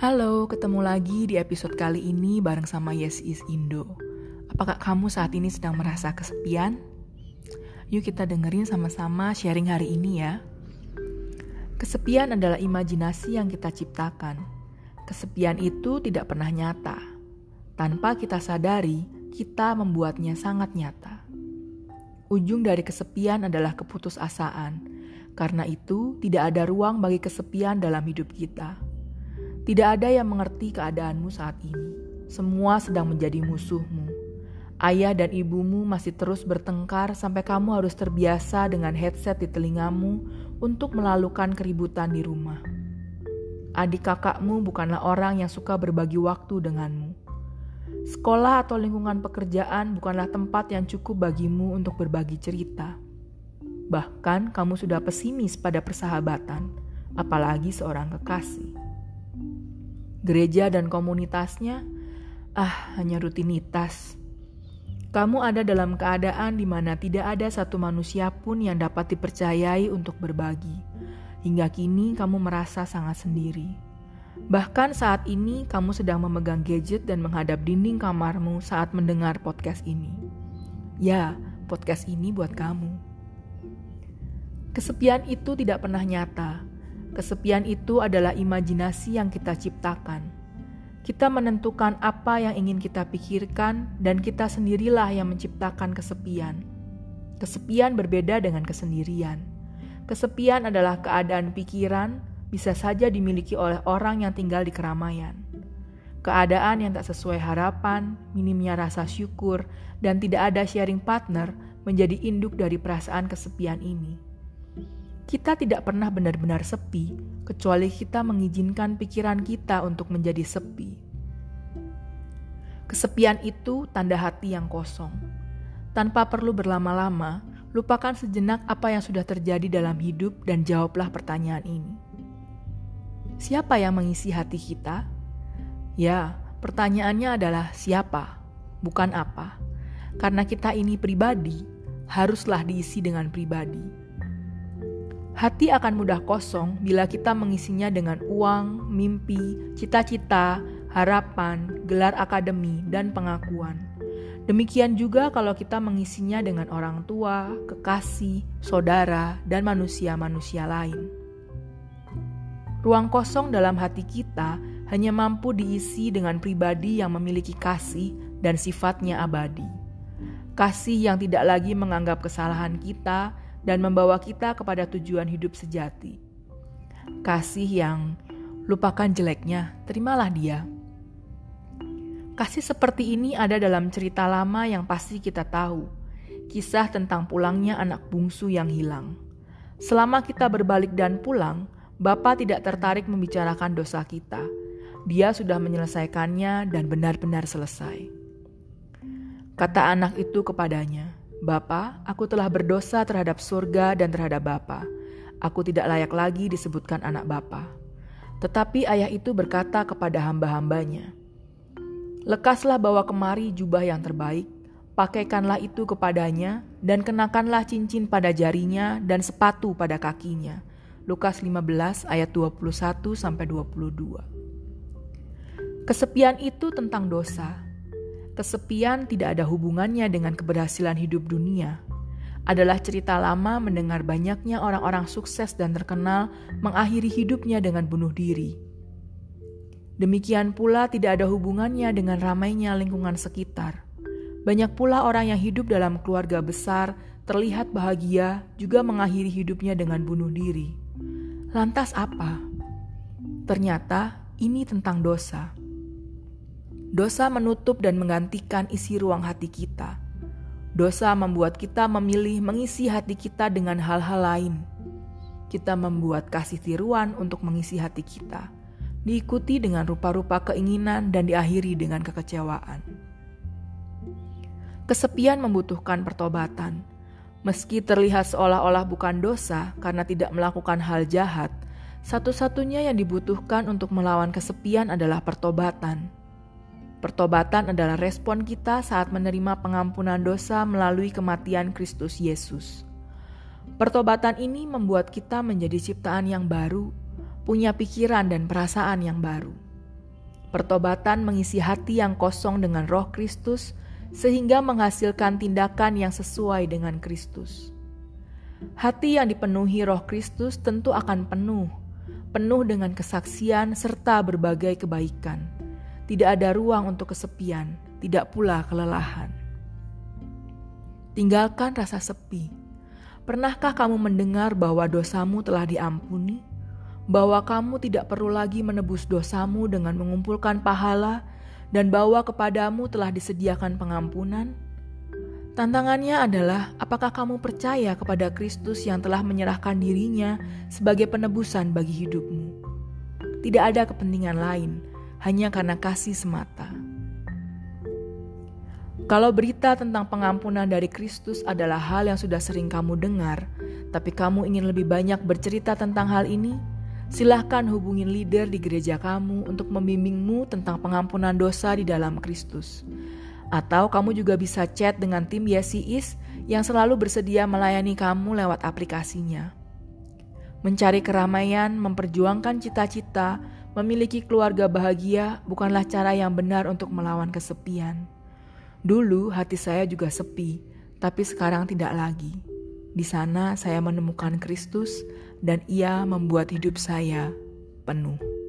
Halo, ketemu lagi di episode kali ini bareng sama Yes Is Indo. Apakah kamu saat ini sedang merasa kesepian? Yuk kita dengerin sama-sama sharing hari ini ya. Kesepian adalah imajinasi yang kita ciptakan. Kesepian itu tidak pernah nyata. Tanpa kita sadari, kita membuatnya sangat nyata. Ujung dari kesepian adalah keputusasaan. Karena itu, tidak ada ruang bagi kesepian dalam hidup kita. Tidak ada yang mengerti keadaanmu saat ini. Semua sedang menjadi musuhmu. Ayah dan ibumu masih terus bertengkar sampai kamu harus terbiasa dengan headset di telingamu untuk melalukan keributan di rumah. Adik kakakmu bukanlah orang yang suka berbagi waktu denganmu. Sekolah atau lingkungan pekerjaan bukanlah tempat yang cukup bagimu untuk berbagi cerita. Bahkan kamu sudah pesimis pada persahabatan, apalagi seorang kekasih gereja dan komunitasnya, ah hanya rutinitas. Kamu ada dalam keadaan di mana tidak ada satu manusia pun yang dapat dipercayai untuk berbagi. Hingga kini kamu merasa sangat sendiri. Bahkan saat ini kamu sedang memegang gadget dan menghadap dinding kamarmu saat mendengar podcast ini. Ya, podcast ini buat kamu. Kesepian itu tidak pernah nyata, Kesepian itu adalah imajinasi yang kita ciptakan. Kita menentukan apa yang ingin kita pikirkan, dan kita sendirilah yang menciptakan kesepian. Kesepian berbeda dengan kesendirian. Kesepian adalah keadaan pikiran, bisa saja dimiliki oleh orang yang tinggal di keramaian. Keadaan yang tak sesuai harapan, minimnya rasa syukur, dan tidak ada sharing partner menjadi induk dari perasaan kesepian ini. Kita tidak pernah benar-benar sepi, kecuali kita mengizinkan pikiran kita untuk menjadi sepi. Kesepian itu tanda hati yang kosong. Tanpa perlu berlama-lama, lupakan sejenak apa yang sudah terjadi dalam hidup dan jawablah pertanyaan ini. Siapa yang mengisi hati kita? Ya, pertanyaannya adalah siapa, bukan apa. Karena kita ini pribadi, haruslah diisi dengan pribadi Hati akan mudah kosong bila kita mengisinya dengan uang, mimpi, cita-cita, harapan, gelar akademi, dan pengakuan. Demikian juga kalau kita mengisinya dengan orang tua, kekasih, saudara, dan manusia-manusia lain. Ruang kosong dalam hati kita hanya mampu diisi dengan pribadi yang memiliki kasih dan sifatnya abadi. Kasih yang tidak lagi menganggap kesalahan kita dan membawa kita kepada tujuan hidup sejati. Kasih yang lupakan jeleknya, terimalah dia. Kasih seperti ini ada dalam cerita lama yang pasti kita tahu. Kisah tentang pulangnya anak bungsu yang hilang. Selama kita berbalik dan pulang, Bapak tidak tertarik membicarakan dosa kita. Dia sudah menyelesaikannya dan benar-benar selesai. Kata anak itu kepadanya, Bapa, aku telah berdosa terhadap surga dan terhadap Bapa. Aku tidak layak lagi disebutkan anak Bapa. Tetapi ayah itu berkata kepada hamba-hambanya, Lekaslah bawa kemari jubah yang terbaik, pakaikanlah itu kepadanya, dan kenakanlah cincin pada jarinya dan sepatu pada kakinya. Lukas 15 ayat 21 sampai 22. Kesepian itu tentang dosa, kesepian tidak ada hubungannya dengan keberhasilan hidup dunia. Adalah cerita lama mendengar banyaknya orang-orang sukses dan terkenal mengakhiri hidupnya dengan bunuh diri. Demikian pula tidak ada hubungannya dengan ramainya lingkungan sekitar. Banyak pula orang yang hidup dalam keluarga besar, terlihat bahagia, juga mengakhiri hidupnya dengan bunuh diri. Lantas apa? Ternyata ini tentang dosa. Dosa menutup dan menggantikan isi ruang hati kita. Dosa membuat kita memilih mengisi hati kita dengan hal-hal lain. Kita membuat kasih tiruan untuk mengisi hati kita, diikuti dengan rupa-rupa keinginan dan diakhiri dengan kekecewaan. Kesepian membutuhkan pertobatan. Meski terlihat seolah-olah bukan dosa karena tidak melakukan hal jahat, satu-satunya yang dibutuhkan untuk melawan kesepian adalah pertobatan. Pertobatan adalah respon kita saat menerima pengampunan dosa melalui kematian Kristus Yesus. Pertobatan ini membuat kita menjadi ciptaan yang baru, punya pikiran dan perasaan yang baru. Pertobatan mengisi hati yang kosong dengan Roh Kristus, sehingga menghasilkan tindakan yang sesuai dengan Kristus. Hati yang dipenuhi Roh Kristus tentu akan penuh, penuh dengan kesaksian serta berbagai kebaikan. Tidak ada ruang untuk kesepian, tidak pula kelelahan. Tinggalkan rasa sepi. Pernahkah kamu mendengar bahwa dosamu telah diampuni? bahwa kamu tidak perlu lagi menebus dosamu dengan mengumpulkan pahala, dan bahwa kepadamu telah disediakan pengampunan? Tantangannya adalah, apakah kamu percaya kepada Kristus yang telah menyerahkan dirinya sebagai penebusan bagi hidupmu? Tidak ada kepentingan lain, hanya karena kasih semata. Kalau berita tentang pengampunan dari Kristus adalah hal yang sudah sering kamu dengar, tapi kamu ingin lebih banyak bercerita tentang hal ini, Silahkan hubungin leader di gereja kamu untuk membimbingmu tentang pengampunan dosa di dalam Kristus. Atau kamu juga bisa chat dengan tim Yesiis yang selalu bersedia melayani kamu lewat aplikasinya. Mencari keramaian, memperjuangkan cita-cita, memiliki keluarga bahagia bukanlah cara yang benar untuk melawan kesepian. Dulu hati saya juga sepi, tapi sekarang tidak lagi. Di sana saya menemukan Kristus dan ia membuat hidup saya penuh.